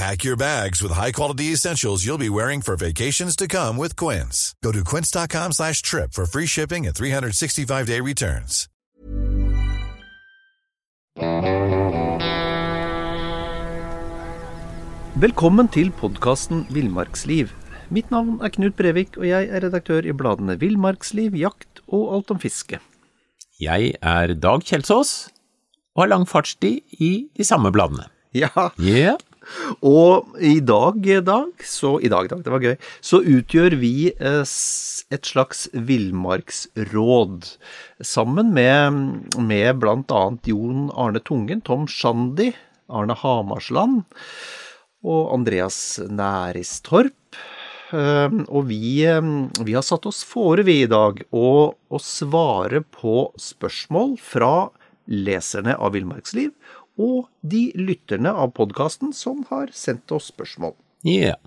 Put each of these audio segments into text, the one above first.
Pack your bags with high-quality essentials you'll be wearing for vacations to come with Quince. Go to quince.com slash trip for free shipping and 365-day returns. Velkommen til podkasten Villmarksliv. Mitt navn er Knut Brevik, og jeg er redaktør i bladene Villmarksliv, Jakt og Alt om fiske. Jeg er Dag Kjelsås og har lang fartstid i de samme bladene. Ja, Yeah. Og i dag, Dag, så I dag, Dag, det var gøy. Så utgjør vi eh, et slags villmarksråd. Sammen med, med annet Jon Arne Tungen, Tom Shandy, Arne Hamarsland og Andreas Næristorp. Eh, Og vi, eh, vi har satt oss fore, vi i dag, å svare på spørsmål fra leserne av Villmarksliv og de lytterne av podkasten som har sendt oss spørsmål. Yeah.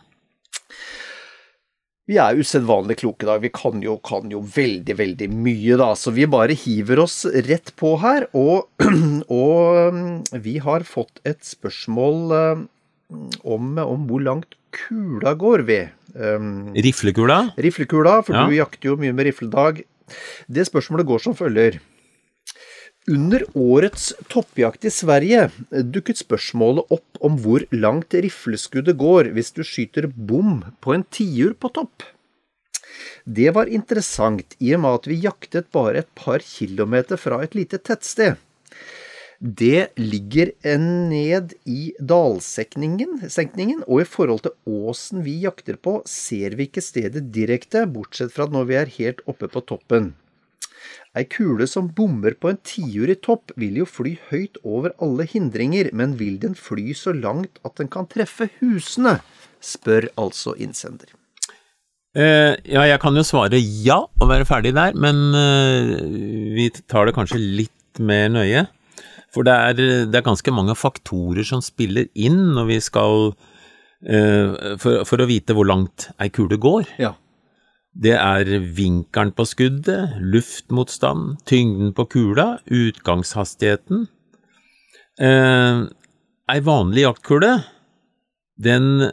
Vi er usedvanlig kloke i dag. Vi kan jo, kan jo veldig, veldig mye, da. Så vi bare hiver oss rett på her. Og, og mm, vi har fått et spørsmål eh, om, om hvor langt kula går vi. Um, Riflekula? Riflekula, for Ja. du jakter jo mye med rifledag. Det spørsmålet går som følger. Under årets toppjakt i Sverige dukket spørsmålet opp om hvor langt rifleskuddet går hvis du skyter bom på en tiur på topp. Det var interessant i og med at vi jaktet bare et par kilometer fra et lite tettsted. Det ligger ned i dalsenkningen, og i forhold til åsen vi jakter på, ser vi ikke stedet direkte, bortsett fra når vi er helt oppe på toppen. Ei kule som bommer på en tiur i topp, vil jo fly høyt over alle hindringer, men vil den fly så langt at den kan treffe husene? spør altså innsender. Uh, ja, jeg kan jo svare ja og være ferdig der, men uh, vi tar det kanskje litt mer nøye. For det er, det er ganske mange faktorer som spiller inn når vi skal uh, for, for å vite hvor langt ei kule går. Ja. Det er vinkelen på skuddet, luftmotstand, tyngden på kula, utgangshastigheten. Eh, ei vanlig jaktkule, den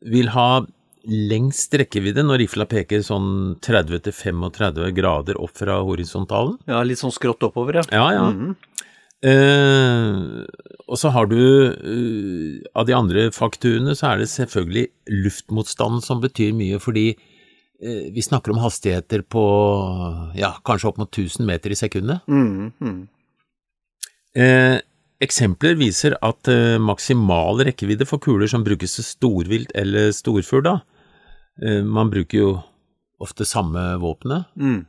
vil ha lengst rekkevidde når rifla peker sånn 30-35 grader opp fra horisontalen. ja, litt sånn skrått oppover, ja. Ja, ja. Mhm. Eh, og så har du eh, Av de andre faktorene så er det selvfølgelig luftmotstanden som betyr mye, fordi vi snakker om hastigheter på ja, kanskje opp mot 1000 meter i sekundet. Mm, mm. Eh, eksempler viser at eh, maksimal rekkevidde for kuler som brukes til storvilt eller storfugl, da eh, Man bruker jo ofte samme våpenet. Mm.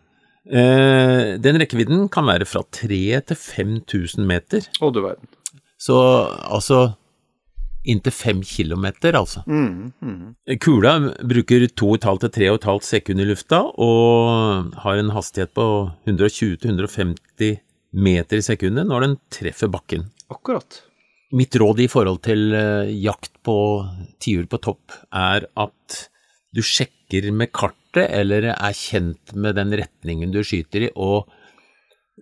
Eh, den rekkevidden kan være fra 3000 til 5000 meter. Å, du verden. Så altså inntil fem kilometer, altså. Mm, mm. Kula bruker 2,5 til 3,5 sekunder i lufta og har en hastighet på 120-150 meter i sekundet når den treffer bakken. Akkurat. Mitt råd i forhold til eh, jakt på tiur på topp er at du sjekker med kartet eller er kjent med den retningen du skyter i, og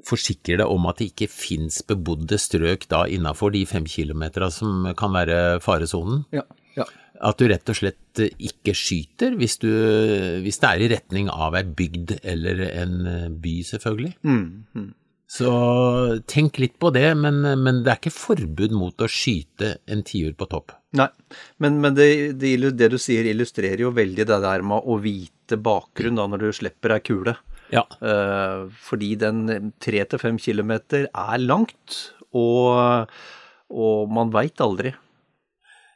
forsikrer deg om at det ikke fins bebodde strøk da innafor de fem kilometera som kan være faresonen. Ja. ja. At du rett og slett ikke skyter hvis, du, hvis det er i retning av ei bygd eller en by, selvfølgelig. Mm, mm. Så tenk litt på det, men, men det er ikke forbud mot å skyte en tiur på topp. Nei, men, men det, det, det du sier illustrerer jo veldig det der med å vite bakgrunn da når du slipper ei kule. Ja. Eh, fordi den tre til fem kilometer er langt, og, og man veit aldri.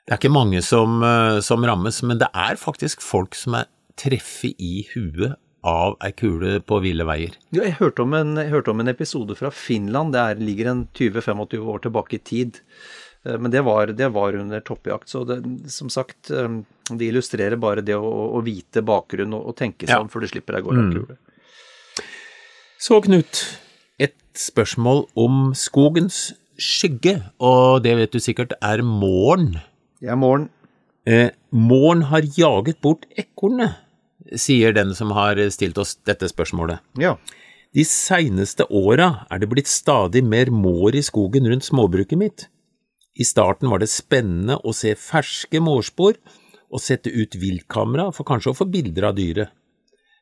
Det er ikke mange som, eh, som rammes, men det er faktisk folk som er treffet i huet av ei kule på ville veier. Ja, jeg, hørte om en, jeg hørte om en episode fra Finland. Det er, ligger en 20-25 år tilbake i tid. Eh, Men det var, det var under toppjakt. Så det, som sagt, det illustrerer bare det å, å vite bakgrunnen og, og tenke seg Ja. før du slipper deg av gårde av kule. Så Knut, et spørsmål om skogens skygge, og det vet du sikkert er. Det er morgen. Eh, måren har jaget bort ekornet, sier den som har stilt oss dette spørsmålet. Ja. De seineste åra er det blitt stadig mer mår i skogen rundt småbruket mitt. I starten var det spennende å se ferske mårspor og sette ut viltkamera for kanskje å få bilder av dyret.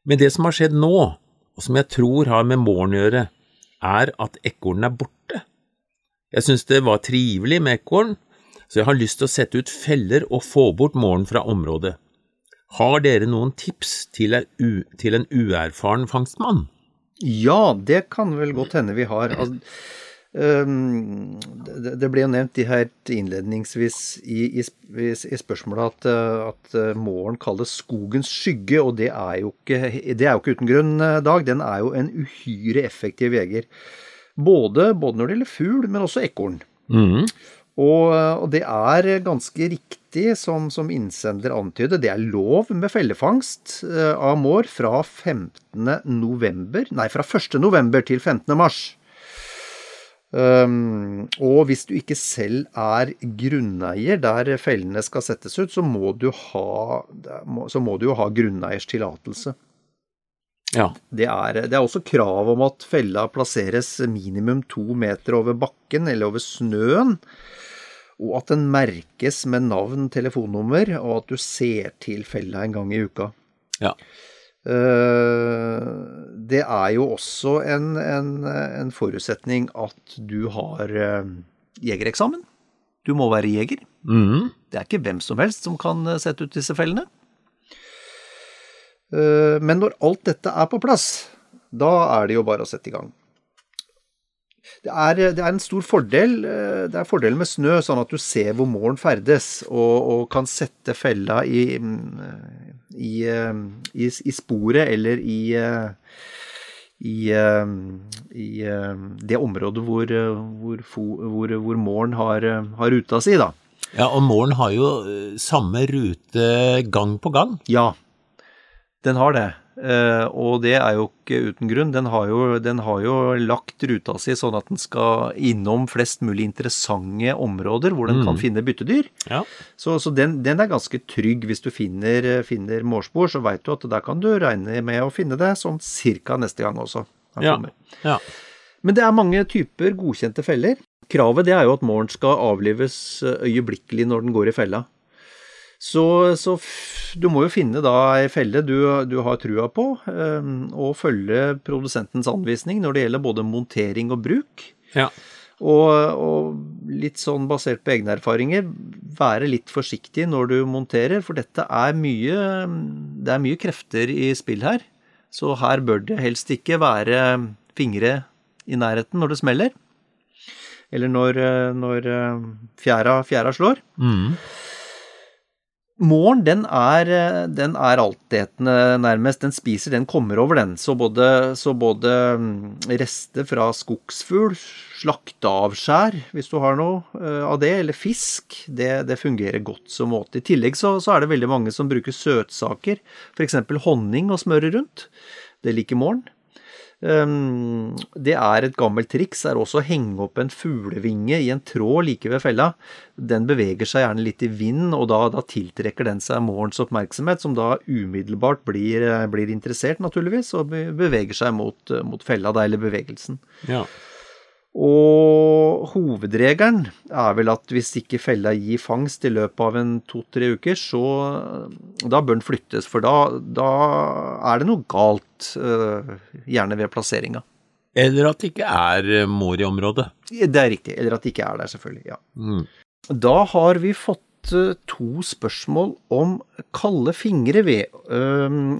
Men det som har skjedd nå, og som jeg tror har med måren å gjøre, er at ekornen er borte. Jeg synes det var trivelig med ekorn, så jeg har lyst til å sette ut feller og få bort måren fra området. Har dere noen tips til, en uerfaren fangstmann? Ja, det kan vel godt hende vi har. Altså, det, det ble jo nevnt de her innledningsvis i, i, i, spørsmålet at, øh, at øh, måren kalles skogens skygge, og det er jo ikke, det er jo ikke uten grunn, øh, Dag. Den er jo en uhyre effektiv jeger. Både, både når det gjelder fugl, men også ekorn. Mm. Og, og det er ganske riktig, som, som innsender antyder, det er lov med fellefangst eh, av mår fra 15. november, nei, fra 1. november til 15. mars. Um, og hvis du ikke selv er grunneier der fellene skal settes ut, så må du ha, så må du jo ha grunneiers tillatelse. Ja. Det er, det er også krav om at fella plasseres minimum to meter over bakken eller over snøen, og at den merkes med navn, telefonnummer, og at du ser til fella en gang i uka. Ja. Eh, Det er jo også en, en, en forutsetning at du har eh, jegereksamen. Du må være jeger. Mm. Det er ikke hvem som helst som kan eh, sette ut disse fellene. Men når alt dette er på plass, da er det jo bare å sette i gang. Det er, det er en stor fordel Det er fordelen med snø, sånn at du ser hvor målen ferdes, og, og kan sette fella i, mm, i, eh, i, i sporet eller i eh, i, eh, i det området hvor, hvor, hvor, hvor målen har, har ruta si, da. Ja, og målen har jo samme rute gang på gang. Ja, den har det. Eh, og det er jo ikke uten grunn. Den har, jo, den har jo lagt ruta si sånn at den skal innom flest mulig interessante områder hvor den kan finne byttedyr. Ja. Så, så den, den er ganske trygg. Hvis du finner, finner mårspor, så veit du at der kan du regne med å finne det sånn cirka neste gang også. Ja. ja. Men det er mange typer godkjente feller. Kravet det er jo at måren skal avlives øyeblikkelig når den går i fella. Så, så du må jo finne da ei felle du, du har trua på, eh, og følge produsentens anvisning når det gjelder både montering og bruk. ja. Og, og litt sånn basert på egne erfaringer, være litt forsiktig når du monterer, for dette er mye Det er mye krefter i spill her. Så her bør det helst ikke være fingre i nærheten når det smeller. Eller når, når eh, fjæra, fjæra slår. Mhm. Måren, den er, eh, den er altetende nærmest. Den spiser, den kommer over den. Så både, så både mm, rester fra skogsfugl, slakteavskjær, hvis du har noe eh, av det, eller fisk, det, det fungerer godt som måte. I tillegg så, så er det veldig mange som bruker søtsaker, f.eks. honning og smøre rundt. Det liker måren. Um, det er et gammelt triks er også å henge opp en fuglevinge i en tråd like ved fella. Den beveger seg gjerne litt i vind, og da, da tiltrekker den seg mårens oppmerksomhet, som da umiddelbart blir, eh, blir interessert, naturligvis, og beveger seg mot, mot fella, da, eller bevegelsen. ja. Og hovedregelen er vel at hvis ikke fella gir fangst i løpet av en to-tre uker, så da bør den flyttes, for da, da er det noe galt, øh, gjerne ved plasseringa. Eller at det ikke er mor i området. Det er riktig, eller at det ikke er der, selvfølgelig. ja. Mm. Da har vi fått øh, to spørsmål om kalde fingre ved.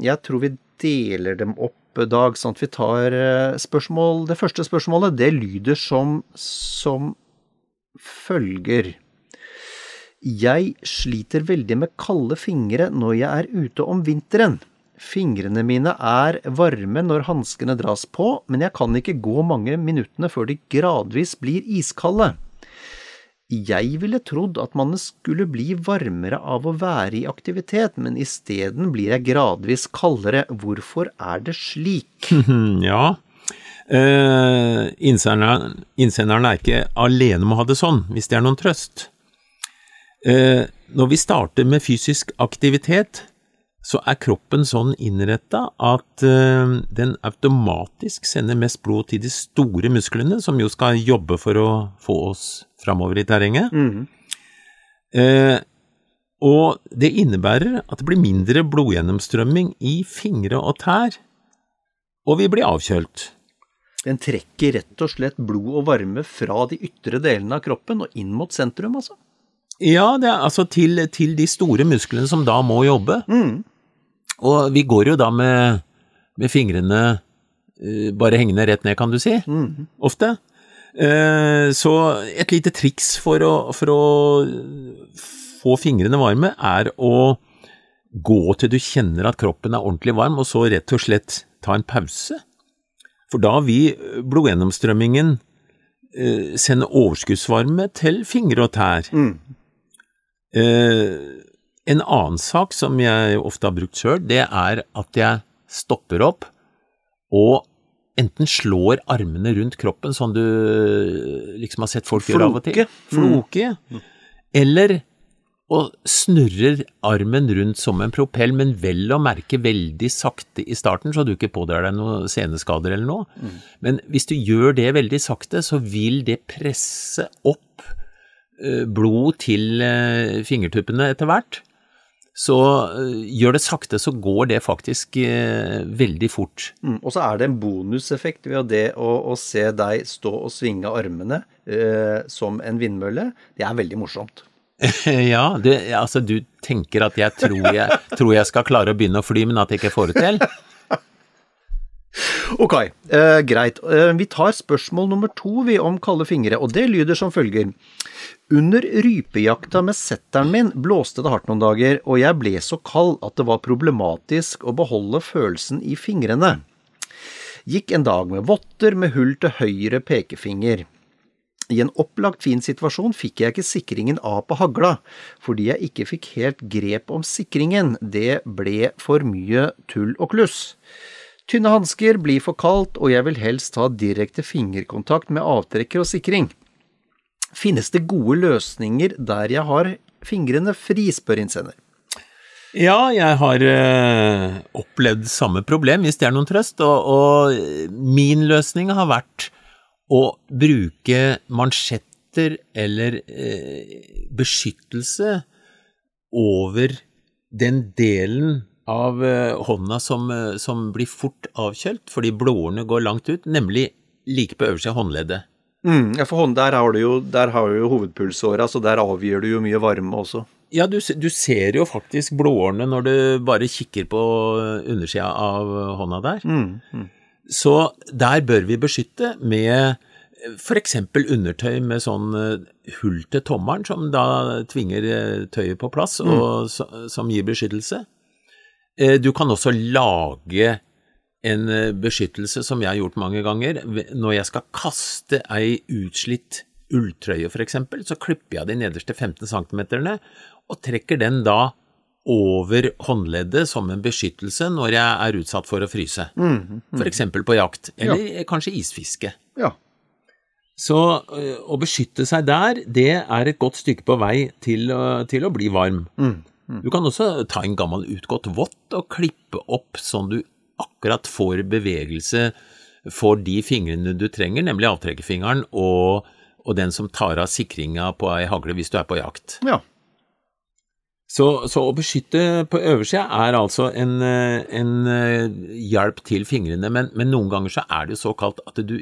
Jeg tror vi deler dem opp Dag, sånn at vi tar eh, spørsmål Det første spørsmålet, det lyder som, som følger. Jeg sliter veldig med kalde fingre når jeg er ute om vinteren. Fingrene mine er varme når hanskene dras på, men jeg kan ikke gå mange minuttene før de gradvis blir iskalde. Jeg ville trodd at man skulle bli varmere av å være i aktivitet, men isteden blir jeg gradvis kaldere. Hvorfor er det slik? Ja. Eh, innsenderen, er ikke alene med å ha det sånn, hvis det er noen trøst. Eh, når vi starter med fysisk aktivitet, så er kroppen sånn innretta at eh, den automatisk sender mest blod til de store musklene, som jo skal jobbe for å få oss framover i terrenget. Eh, og det innebærer at det blir mindre blodgjennomstrømming i fingre og tær, og vi blir avkjølt. Den trekker rett og slett blod og varme fra de ytre delene av kroppen og inn mot sentrum, altså. Ja, det er altså til, til de store musklene som da må jobbe. Og vi går jo da med, med fingrene uh, bare hengende rett ned, kan du si, ofte. Uh, så et lite triks for å, for å få fingrene varme er å gå til du kjenner at kroppen er ordentlig varm, og så rett og slett ta en pause. For da vil blodgjennomstrømmingen eh, sende overskuddsvarme til fingre og tær. Eh, en annen sak som jeg ofte har brukt sjøl, det er at jeg stopper opp og enten slår armene rundt kroppen, sånn du liksom har sett folk gjøre av og til. Floke. Floke. Eller og snurrer armen rundt som en propell, men vel å merke veldig sakte i starten, så du ikke pådrar deg noen seneskader eller noe. Men hvis du gjør det veldig sakte, så vil det presse opp eh, blod til eh, fingertuppene etter hvert. Så eh, gjør det sakte, så går det faktisk eh, veldig fort. Mm, og så er det en bonuseffekt ved det å, å se deg stå og svinge armene eh, som en vindmølle. Det er veldig morsomt. ja, det, altså du tenker at jeg tror, jeg tror jeg skal klare å begynne å fly, men at jeg ikke får det til? Ok, eh, greit. Eh, vi tar spørsmål nummer to vi om kalde fingre, og det lyder som følger. Under rypejakta med setteren min blåste det hardt noen dager, og jeg ble så kald at det var problematisk å beholde følelsen i fingrene. Gikk en dag med votter med hull til høyre pekefinger. I en opplagt fin situasjon fikk jeg ikke sikringen av på hagla, fordi jeg ikke fikk helt grep om sikringen. Det ble for mye tull og kluss. Tynne hansker blir for kaldt, og jeg vil helst ha direkte fingerkontakt med avtrekker og sikring. Finnes det gode løsninger der jeg har fingrene fri, spør innsender. Ja, jeg har eh, opplevd samme problem, hvis det er noen trøst, og, og min løsning har vært å bruke mansjetter eller eh, beskyttelse over den delen av eh, hånda som, eh, som blir fort avkjølt, fordi blodårene går langt ut, nemlig like på øverste håndleddet. Mm, ja, for hånd, der har du jo, der har du jo hovedpulsåra, så der avgir du jo mye varme også. Ja, du, du ser jo faktisk blodårene når du bare kikker på undersida av hånda der. Så der bør vi beskytte med f.eks. undertøy med sånn eh, hull til tommelen, som da tvinger eh, tøyet på plass, og så, som gir beskyttelse. Eh, Du kan også lage en eh, beskyttelse som jeg har gjort mange ganger. Når jeg skal kaste ei utslitt ulltrøye f.eks., så klipper jeg de nederste 15 cm og trekker den da over håndleddet som en beskyttelse når jeg er utsatt for å fryse. F.eks. på jakt, eller kanskje isfiske. Ja. Så å beskytte seg der, det er et godt stykke på vei til, til å bli varm. Du kan også ta en gammel utgått vått og klippe opp sånn du akkurat får bevegelse for de fingrene du trenger, nemlig avtrekkerfingeren og, og den som tar av sikringa på ei hagle hvis du er på jakt. ja. Så, så å beskytte på øversida er altså en, en eh, hjelp til fingrene, men, men noen ganger så er det jo så kaldt at du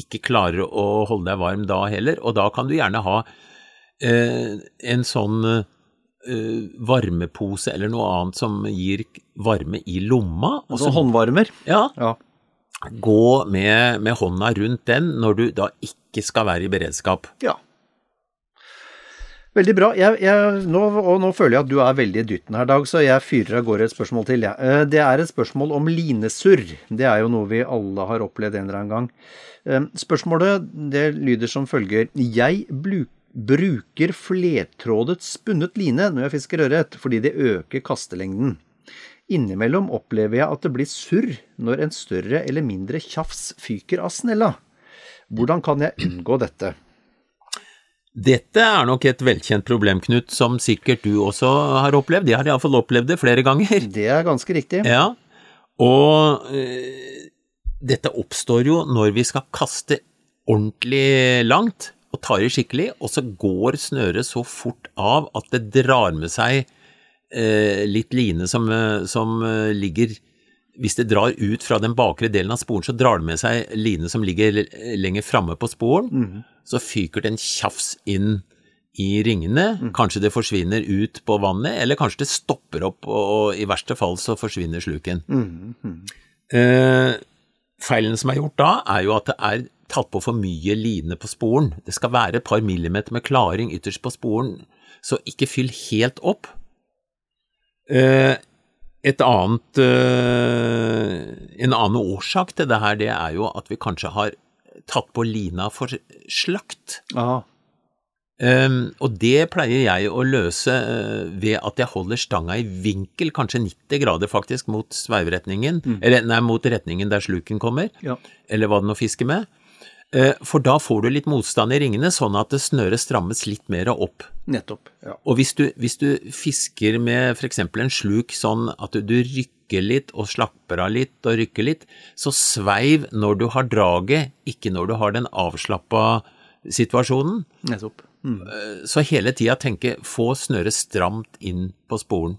ikke klarer å holde deg varm da heller, og da kan du gjerne ha eh, en sånn eh, varmepose eller noe annet som gir varme i lomma. og Altså så- håndvarmer. ja, Ja. gå med, med hånda rundt den når du da ikke skal være i beredskap. Ja. Veldig bra. Jeg, jeg, nå, og nå føler jeg at du er veldig i dytten her, Dag, så jeg fyrer av gårde et spørsmål til. Ja. Eh, det er et spørsmål om linesurr. Det er jo noe vi alle har opplevd en eller annen gang. Eh, spørsmålet det lyder som følger. Jeg bruker flertrådet spunnet line når jeg fisker ørret, fordi det øker kastelengden. Innimellom opplever jeg at det blir surr når en større eller mindre tjafs fyker av snella. Hvordan kan jeg unngå dette? Dette er nok et velkjent problem, Knut, som sikkert du også har opplevd. Jeg har iallfall opplevd det flere ganger. Det er ganske riktig. Ja, og øh, dette oppstår jo når vi skal kaste ordentlig langt og tar i skikkelig, og så går snøret så fort av at det drar med seg eh, litt line som, øh, som ligger hvis det drar ut fra den bakre delen av sporen, så drar det med seg line som ligger lenger framme på sporen. Mm. Så fyker det en tjafs inn i ringene. Mm. Kanskje det forsvinner ut på vannet, eller kanskje det stopper opp, og i verste fall så forsvinner sluken. Mm. Eh, feilen som er gjort da, er jo at det er tatt på for mye line på sporen. Det skal være et par millimeter med klaring ytterst på sporen, så ikke fyll helt opp. Eh, et annet, eh, en annen årsak til det her, det er jo at vi kanskje har tatt på lina for slakt. Um, og det pleier jeg å løse uh, ved at jeg holder stanga i vinkel, kanskje 90 grader faktisk, mot sveiveretningen, mm. eller nei, mot retningen der sluken kommer, ja. eller hva det nå fisker med. Uh, for da får du litt motstand i ringene, sånn at snøret strammes litt mer opp. Nettopp, ja. Og hvis du, hvis du fisker med f.eks. en sluk sånn at du rykker litt og slapper av litt og rykker litt, så sveiv når du har draget, ikke når du har den avslappa situasjonen. Nettopp. Mm. Så hele tida tenke få snøret stramt inn på sporen.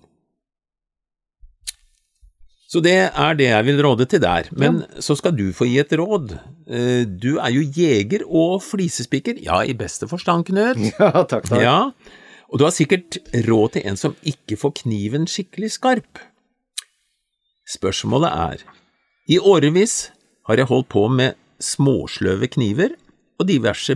Så det er det jeg vil råde til der. Men ja. så skal du få gi et råd. Eh, du er jo jeger og flisespiker. Ja, i beste forstand, Knut. Ja, takk, takk. Ja, og du har sikkert råd til en som ikke får kniven skikkelig skarp. Spørsmålet er, i årevis har jeg holdt på med småsløve kniver og diverse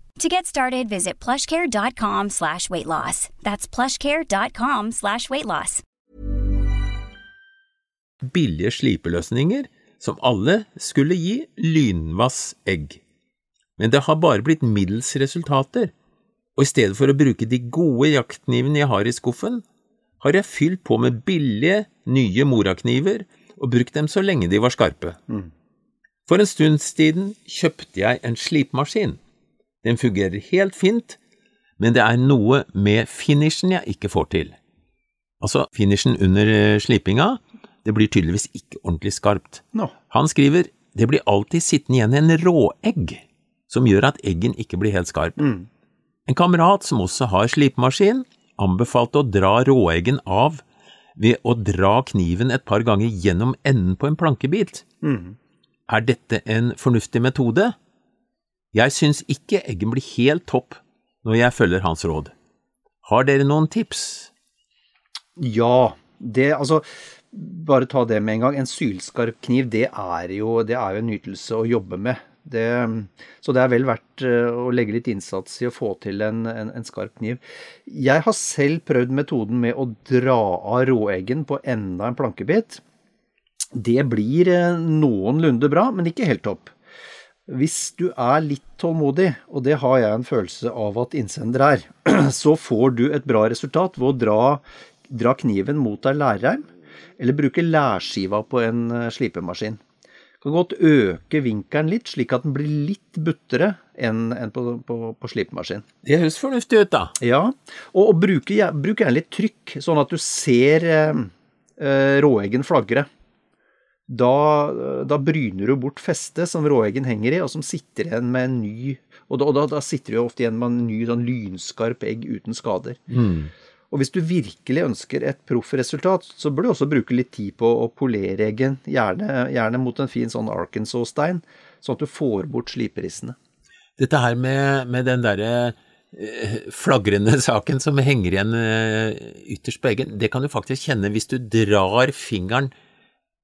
To get started, visit plushcare.com slash weight loss. That's plushcare.com slash weight loss. Billige slipeløsninger som alle skulle gi lynvass egg. Men det har bare blitt middels resultater, og i stedet for å bruke de gode jaktknivene jeg har i skuffen, har jeg fylt på med billige, nye morakniver og brukt dem så lenge de var skarpe. Mm. For en stund siden kjøpte jeg en slipemaskin. Den fungerer helt fint, men det er noe med finishen jeg ikke får til. Altså, finishen under eh, slipinga, det blir tydeligvis ikke ordentlig skarpt. No. Han skriver det blir alltid sittende igjen en råegg som gjør at eggen ikke blir helt skarp. Mm. En kamerat som også har slipemaskin, anbefalte å dra råeggen av ved å dra kniven et par ganger gjennom enden på en plankebit. Mm. Er dette en fornuftig metode? Jeg syns ikke eggen blir helt topp når jeg følger hans råd. Har dere noen tips? Ja, det altså Bare ta det med en gang. En sylskarp kniv, det er jo, det er jo en nytelse å jobbe med. Det, så det er vel verdt eh, å legge litt innsats i å få til en, en, en, skarp kniv. Jeg har selv prøvd metoden med å dra av råeggen på enda en plankebit. Det blir eh, noenlunde bra, men ikke helt topp. Hvis du er litt tålmodig, og det har jeg en følelse av at innsender er, så får du et bra resultat ved å dra, dra kniven mot ei lærreim, eller bruke lærskiva på en eh, slipemaskin. Du kan godt øke vinkelen litt, slik at den blir litt buttere enn enn på, på, på slipemaskin. Det høres fornuftig ut, da. Ja, og, og bruk gjerne litt trykk, sånn at du ser eh, eh, råeggen flagre. Da, da bryner du bort festet som råeggen henger i, og som sitter igjen med en ny Og da, og da, da sitter du jo ofte igjen med en ny sånn lynskarp egg uten skader. Og hvis du virkelig ønsker et proffresultat, så bør du også bruke litt tid på å polere eggen, gjerne, gjerne mot en fin sånn Arkansas-stein, sånn at du får bort sliperissene. Dette her med, med den derre eh, flagrende saken som henger igjen eh, ytterst på eggen, det kan du faktisk kjenne hvis du drar fingeren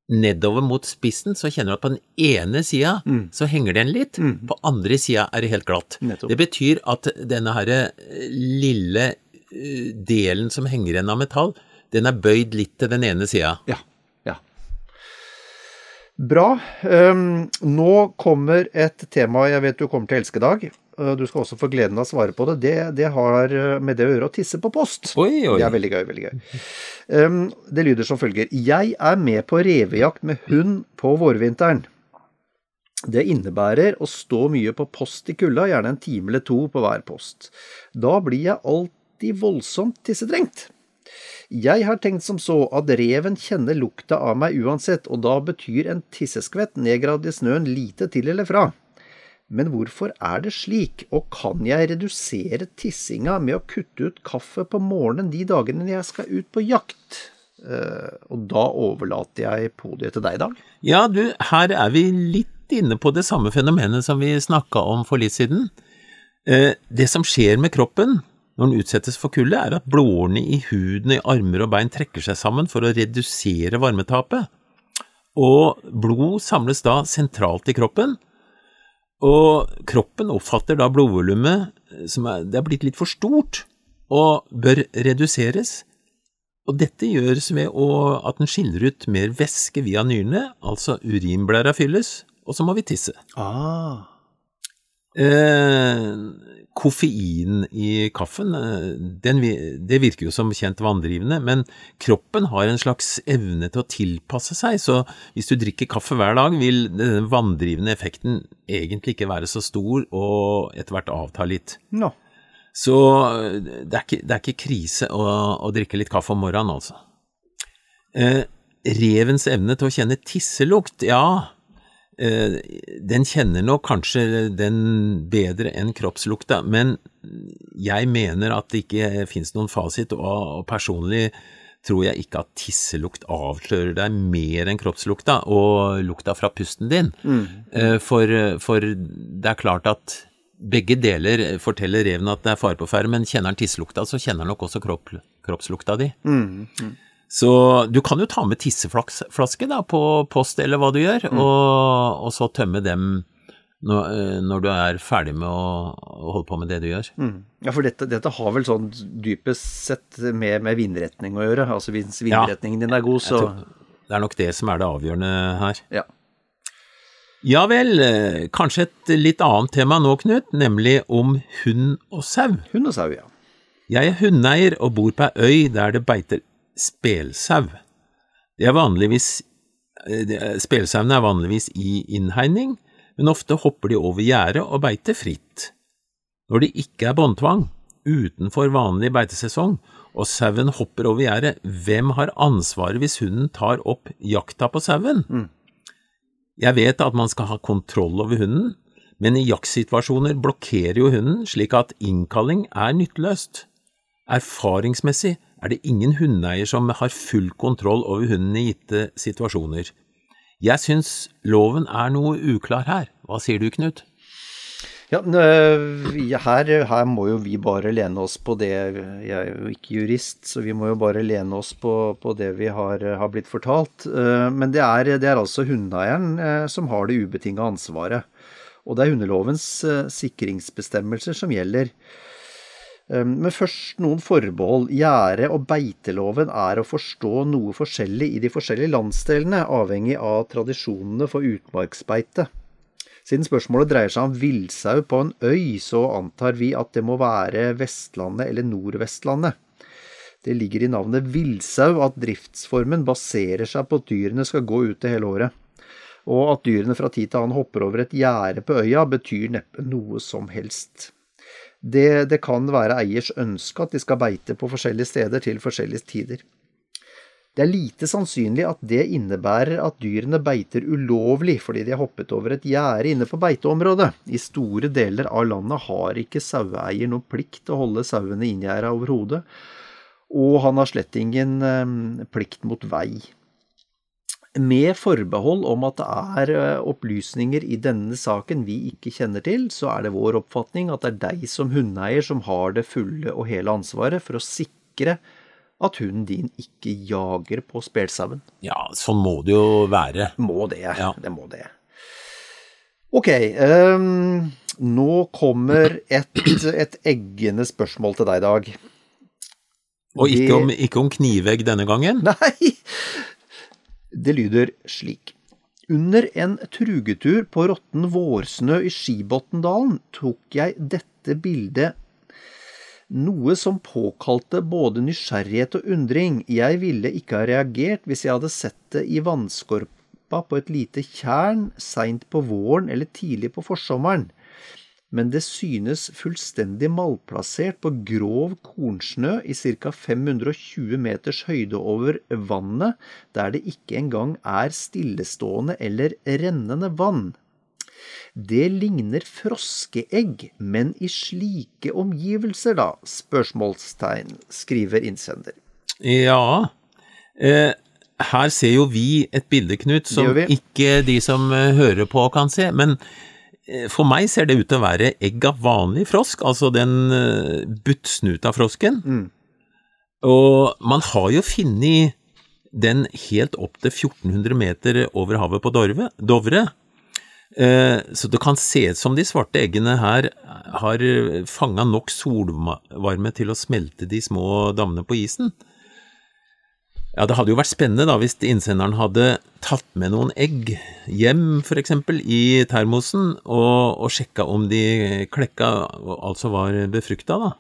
nedover mot spissen, så kjenner du at på den ene sida så henger den litt, på andre sida er det helt glatt. Nettopp. Det betyr at denne her eh, lille eh, delen som henger igjen av metall, den er bøyd litt til den ene sida. Ja. ja. Bra. Um, nå kommer et tema jeg vet du kommer til å elske, Dag. Uh, Du skal også få gleden av å svare på det. Det, det har uh, med det å gjøre å tisse på post. Oi, oi. Det er veldig gøy. veldig gøy. Um, det lyder som følger. Jeg er med på revejakt med hund på vårvinteren. Det innebærer å stå mye på post i kulda, gjerne en time eller to på hver post. Da blir jeg alltid voldsomt tissetrengt. Jeg har tenkt som så at reven kjenner lukta av meg uansett, og da betyr en tisseskvett nedgravd i snøen lite til eller fra. Men hvorfor er det slik, og kan jeg redusere tissinga med å kutte ut kaffe på morgenen de dagene jeg skal ut på jakt? Eh, og da overlater jeg podiet til deg, Dag. Ja, du, her er vi litt inne på det samme fenomenet som vi snakka om for litt siden. Eh, det som skjer med kroppen når den utsettes for kulde, er at blodårene i huden, i armer og bein trekker seg sammen for å redusere varmetapet. Og blod samles da sentralt i kroppen, og kroppen oppfatter da blodvolumet som er, det er blitt litt for stort, og bør reduseres. Og dette gjøres ved å, at den skiller ut mer væske via nyrene, altså urinblæra fylles, og så må vi tisse. Ah. Eh, koffein i kaffen, eh, den, det virker jo som kjent vanndrivende, men kroppen har en slags evne til å tilpasse seg, så hvis du drikker kaffe hver dag, vil den vanndrivende effekten egentlig ikke være så stor og etter hvert avta litt. No. Så eh, det er ikke, det er ikke krise å, å drikke litt kaffe om morgenen, altså. Eh, revens evne til å kjenne tisselukt, ja, den kjenner nok kanskje den bedre enn kroppslukta, men jeg mener at det ikke finnes noen fasit, og, personlig tror jeg ikke at tisselukt avslører deg mer enn kroppslukta og lukta fra pusten din. Mm. For, for det er klart at begge deler forteller reven at det er fare på ferde, men kjenner han tisselukta, så kjenner han nok også kropp, kroppslukta di. Så du kan jo ta med tisseflaske da, på post eller hva du gjør, og, og så tømme dem når, eh, når du er ferdig med å, å holde på med det du gjør. Ja, for dette, dette har vel sånn dypest sett med, med vindretning å gjøre. Altså hvis vindretningen din er god, så Det er nok det som er det avgjørende her. Ja. Ja vel, eh, kanskje et litt annet tema nå, Knut, nemlig om hund og sau. Hund og sau, ja. Jeg er hundeeier og bor på ei øy der det beiter spelsau. Det er vanligvis eh, Spelsauene er vanligvis i innhegning, men ofte hopper de over gjerdet og beiter fritt. Når det ikke er båndtvang, utenfor vanlig beitesesong, og sauen hopper over gjerdet, hvem har ansvaret hvis hunden tar opp jakta på sauen? Jeg vet at man skal ha kontroll over hunden, men i jaktsituasjoner blokkerer jo hunden slik at innkalling er nytteløst. Erfaringsmessig er det ingen hundeeier som har full kontroll over hunden i gitte situasjoner. Jeg syns loven er noe uklar her. Hva sier du, Knut? Ja, øh, her, her må jo vi bare lene oss på det Jeg er jo ikke jurist, så vi må jo bare lene oss på, på det vi har, har blitt fortalt. Eh, Men det er, det er altså hundeeieren som har det ubetinga ansvaret. Og det er hundelovens sikringsbestemmelser som gjelder. Eh, Men først noen forbehold. Gjerde- og beiteloven er å forstå noe forskjellig i de forskjellige landsdelene, avhengig av tradisjonene for utmarksbeite. Siden spørsmålet dreier seg om villsau på en øy, så antar vi at det må være Vestlandet eller Nordvestlandet. Det ligger i navnet villsau at driftsformen baserer seg på at dyrene skal gå ute hele året. Og at dyrene fra tid til annen hopper over et gjerde på øya, betyr neppe noe som helst. Det, det kan være eiers ønske at de skal beite på forskjellige steder til forskjellige tider. Det er lite sannsynlig at det innebærer at dyrene beiter ulovlig fordi de har hoppet over et gjerde inne på beiteområdet. I store deler av landet har ikke saueeier noen plikt til å holde sauene inngjerda overhodet, og han har slett ingen eh, plikt mot vei. Med forbehold om at det er eh, opplysninger i denne saken vi ikke kjenner til, så er det vår oppfatning at det er deg som hundeeier som har det fulle og hele ansvaret for å sikre at hunden din ikke jager på spelsauen. Ja, sånn må det jo være. Må det. Ja. Det må det. Ok, um, nå kommer et, et eggende spørsmål til deg, Dag. Og ikke om, ikke om knivegg denne gangen. Nei! Det lyder slik. Under en trugetur på råtten vårsnø i Skibotndalen tok jeg dette bildet, noe som påkalte både nysgjerrighet og undring. Jeg ville ikke ha reagert hvis jeg hadde sett det i vannskorpa på et lite tjern seint på våren eller tidlig på forsommeren men det synes fullstendig malplassert på grov kornsnø i ca. 520 meters høyde over vannet, der det ikke engang er stillestående eller rennende vann. Det ligner froskeegg, men i slike omgivelser, da? Spørsmålstegn, skriver innsender. Ja. Eh, her ser jo vi et bilde, Knut, som ikke de som eh, hører på kan se. Men for meg ser det ut til å være egg av vanlig frosk, altså den eh, buttsnuta frosken. Og man har jo funnet den helt opp til 1400 meter over havet på Dorve, Dovre. Eh, Så det kan se ut som de svarte eggene her har fanga nok solvarme til å smelte de små dammene på isen. Ja, det hadde jo vært spennende da hvis innsenderen hadde tatt med noen egg hjem, eksempel, i termosen, og, og sjekka om de klekka, altså var befrukta, da.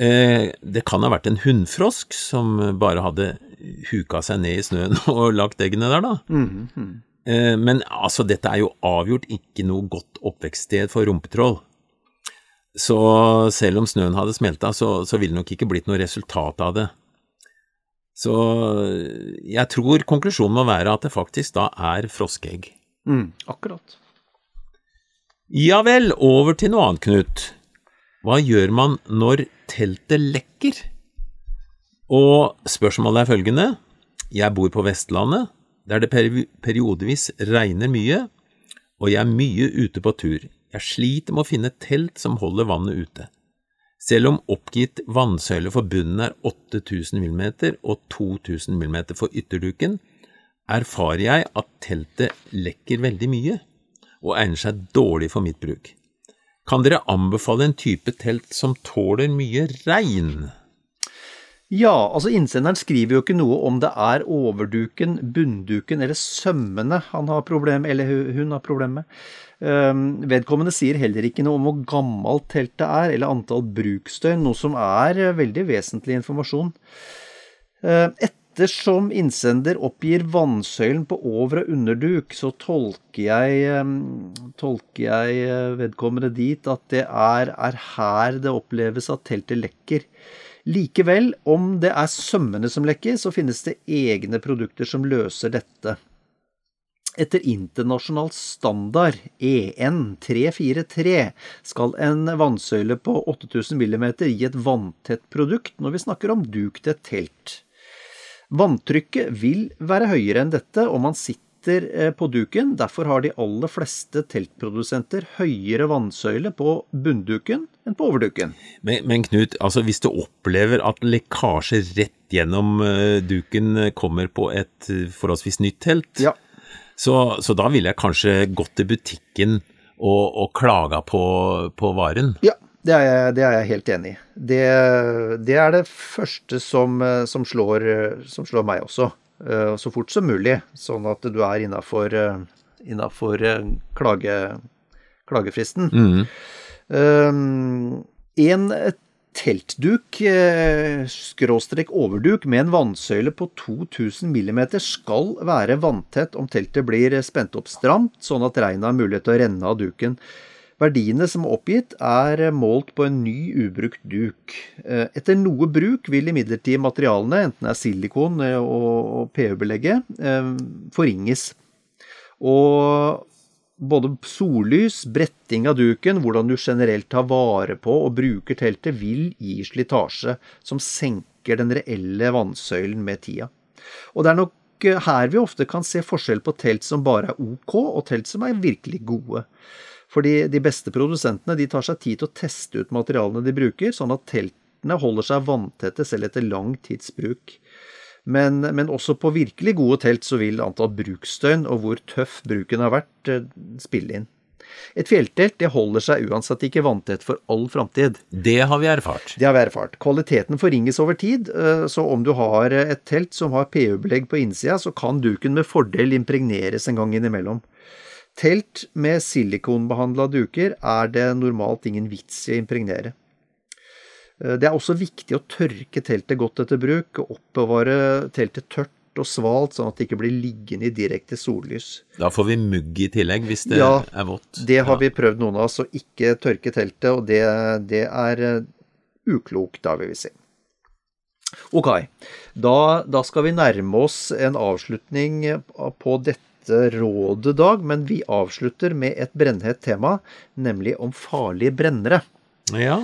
Eh, det kan ha vært en hunnfrosk som bare hadde huka seg ned i snøen og lagt eggene der, da. Eh, men altså, dette er jo avgjort ikke noe godt oppvekststed for rumpetroll. Så selv om snøen hadde smelta, så, så ville det nok ikke blitt noe resultat av det. Så jeg tror konklusjonen må være at det faktisk da er froskeegg. Mm, akkurat. Ja vel, over til noe annet, Knut. Hva gjør man når teltet lekker? Og spørsmålet er følgende. Jeg bor på Vestlandet, der det periodevis regner mye, og jeg er mye ute på tur. Jeg sliter med å finne telt som holder vannet ute. Selv om oppgitt vannsøyle for bunnen er 8000 mm og 2000 mm for ytterduken, erfarer jeg at teltet lekker veldig mye og egner seg dårlig for mitt bruk. Kan dere anbefale en type telt som tåler mye regn? Ja, altså innsenderen skriver jo ikke noe om det er overduken, bunnduken eller sømmene han har problem, eller hun har problem med. Ehm, vedkommende sier heller ikke noe om hvor gammelt teltet er, eller antall bruksdøgn, noe som er eh, veldig vesentlig informasjon. Eh, Ettersom innsender oppgir vannsøylen på over- og underduk, så tolker jeg, eh, tolker jeg eh, vedkommende dit at det er, er her det oppleves at teltet lekker. Likevel, om det er sømmene som lekker, så finnes det egne produkter som løser dette. Etter internasjonal standard E EN 343 skal en vannsøyle på 8000 mm gi et vanntett produkt når vi snakker om duk et telt. Vanntrykket vil være høyere enn dette om man sitter eh, på duken, derfor har de aller fleste teltprodusenter høyere vannsøyle på bunnduken enn på overduken. Men, men Knut, altså hvis du opplever at lekkasje rett gjennom eh, duken kommer på et eh, forholdsvis nytt telt, Ja. Så, så da ville jeg kanskje gått til butikken og, og klaga på, på varen. Ja, det er jeg, det er jeg helt enig i. Det, det er det første som, eh, som, slår, eh, som slår meg også. Eh, Så fort som mulig, sånn at du er innafor innafor klage, klagefristen. Mm. Um, en teltduk, eh, skråstrek overduk, med en vannsøyle på 2000 mm skal være vanntett om teltet blir spent opp stramt, sånn at regnet har mulighet til å renne av duken. Verdiene som er oppgitt, er målt på en ny, ubrukt duk. Eh, Etter noe bruk vil imidlertid materialene, enten det er silikon eh, og PU-belegget, forringes. Og både sollys, bretting av duken, hvordan du generelt tar vare på og bruker teltet, vil gi slitasje som senker den reelle vannsøylen med tida. Og det er nok eh, her vi ofte kan se forskjell på telt som bare er ok, og telt som er virkelig gode. Fordi de beste produsentene de tar seg tid til å teste ut materialene de bruker, sånn at teltene holder seg vanntette selv etter lang tids bruk. Men, men også på virkelig gode telt så vil antall bruksdøgn og hvor tøff bruken har vært, eh, spille inn. Et fjelltelt det holder seg uansett ikke vanntett for all framtid. Det har vi erfart. Det har vi erfart. Kvaliteten forringes over tid, eh, så om du har et telt som har PU-belegg på innsida, så kan duken med fordel impregneres en gang innimellom. Telt med silikonbehandla duker er det normalt ingen vits i å impregnere. Eh, Det er også viktig å tørke teltet godt etter bruk, og oppbevare teltet tørt og svalt, sånn at det ikke blir liggende i direkte sollys. Da får vi mugg i tillegg hvis det Ja, er vått. Det har Ja. vi prøvd noen av oss, å ikke tørke teltet, og det, det er eh, uklokt, da vil vi si. Ok, da, da skal vi nærme oss en avslutning på dette rådet, Dag, men vi avslutter med et brennhett tema, nemlig om farlige brennere. ja.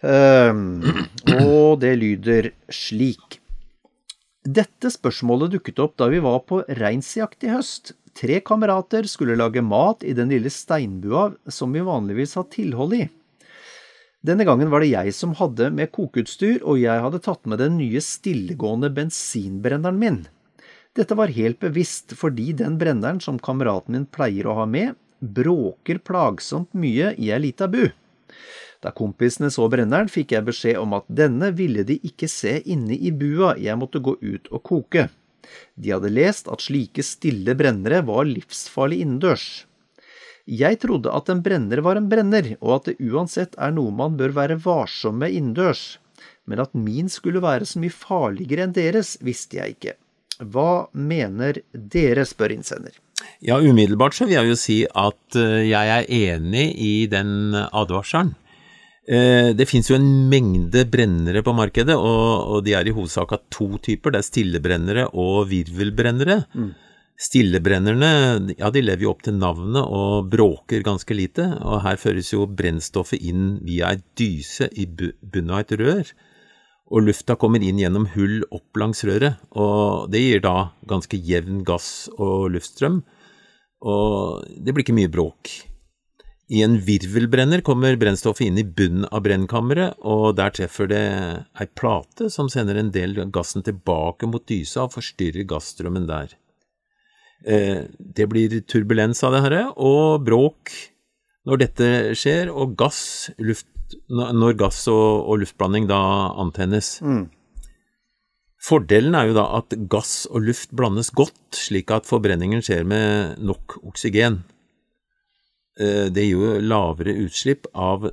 Ehm, og det lyder slik. Dette spørsmålet dukket opp da vi var på reinsjakt i høst. Tre kamerater skulle lage mat i den lille steinbua som vi vanligvis har tilhold i. Denne gangen var det jeg som hadde med kokeutstyr, og jeg hadde tatt med den nye stillegående bensinbrenneren min. Dette var helt bevisst fordi den brenneren som kameraten min pleier å ha med, bråker plagsomt mye i ei lita bu. Da kompisene så brenneren, fikk jeg beskjed om at denne ville de ikke se inne i bua, jeg måtte gå ut og koke. De hadde lest at slike stille brennere var livsfarlig innendørs. Jeg trodde at en brenner var en brenner, og at det uansett er noe man bør være varsom med innendørs. Men at min skulle være så mye farligere enn deres, visste jeg ikke. Hva mener dere, spør innsender. Ja, umiddelbart så vil jeg jo si at eh, jeg er enig i den advarselen. Eh, Det finnes jo en mengde brennere på markedet, og, de er i hovedsak av to typer. Det er stillebrennere og virvelbrennere. Stillebrennerne ja, de lever jo opp til navnet og bråker ganske lite, og her føres jo brennstoffet inn via ei dyse i bu- bunnen av et rør. Og lufta kommer inn gjennom hull opp langs røret, og det gir da ganske jevn gass og luftstrøm, og det blir ikke mye bråk. I en virvelbrenner kommer brennstoffet inn i bunnen av brennkammeret, og der treffer det ei plate som sender en del av gassen tilbake mot dysa og forstyrrer gassstrømmen der. Eh, Det blir turbulens av det her, og bråk når dette skjer, og gass, luft, når gass og, og luftblanding da antennes. Fordelen er jo da at gass og luft blandes godt, slik at forbrenningen skjer med nok oksygen. Eh, Det gir jo lavere utslipp av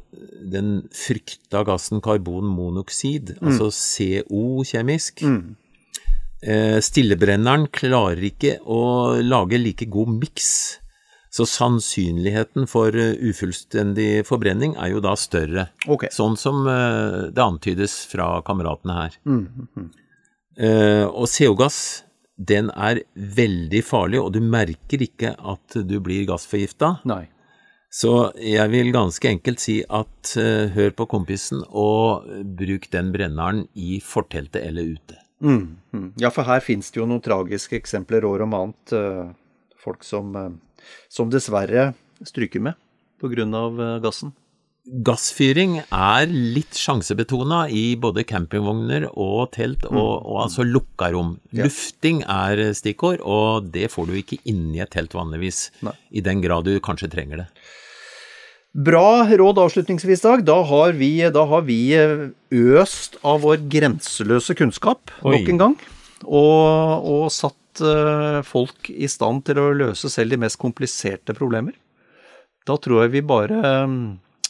den frykta gassen karbonmonoksid, altså CO kjemisk. Eh, Stillebrenneren klarer ikke å lage like god miks, så sannsynligheten for eh, ufullstendig forbrenning er jo da større. Okay. Sånn som det antydes fra kameratene her. Eh, og CO-gass, den er veldig farlig, og du merker ikke at du blir gassforgifta. Nei. Så jeg vil ganske enkelt si at uh, hør på kompisen, og bruk den brenneren i forteltet eller ute. Mm, mm. Ja, for her finnes det jo noen tragiske eksempler år om annet. Uh, Folk som, uh, som dessverre stryker med eh, gassen. Gassfyring er litt sjansebetona i både campingvogner og telt, og, og altså lukka rom. Lufting er stikkord, og det får du ikke inni et telt vanligvis, Nei. i den grad du kanskje trenger det. Bra råd avslutningsvis, Dag. Da har vi, da har vi eh, øst av vår grenseløse kunnskap Oi. nok en gang. Og, og satt eh, folk i stand til å løse selv de mest kompliserte problemer. Da tror jeg vi bare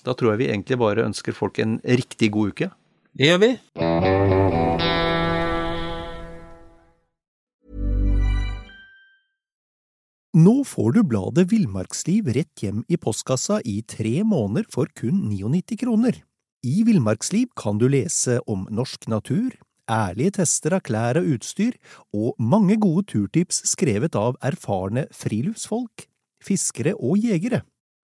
Da tror jeg vi egentlig bare ønsker folk en riktig god uke. Det gjør vi. Nå får du bladet Villmarksliv rett hjem i postkassa i tre måneder for kun 99 kroner. I Villmarksliv kan du lese om norsk natur, ærlige tester av klær og utstyr, og mange gode turtips skrevet av erfarne friluftsfolk, fiskere og jegere.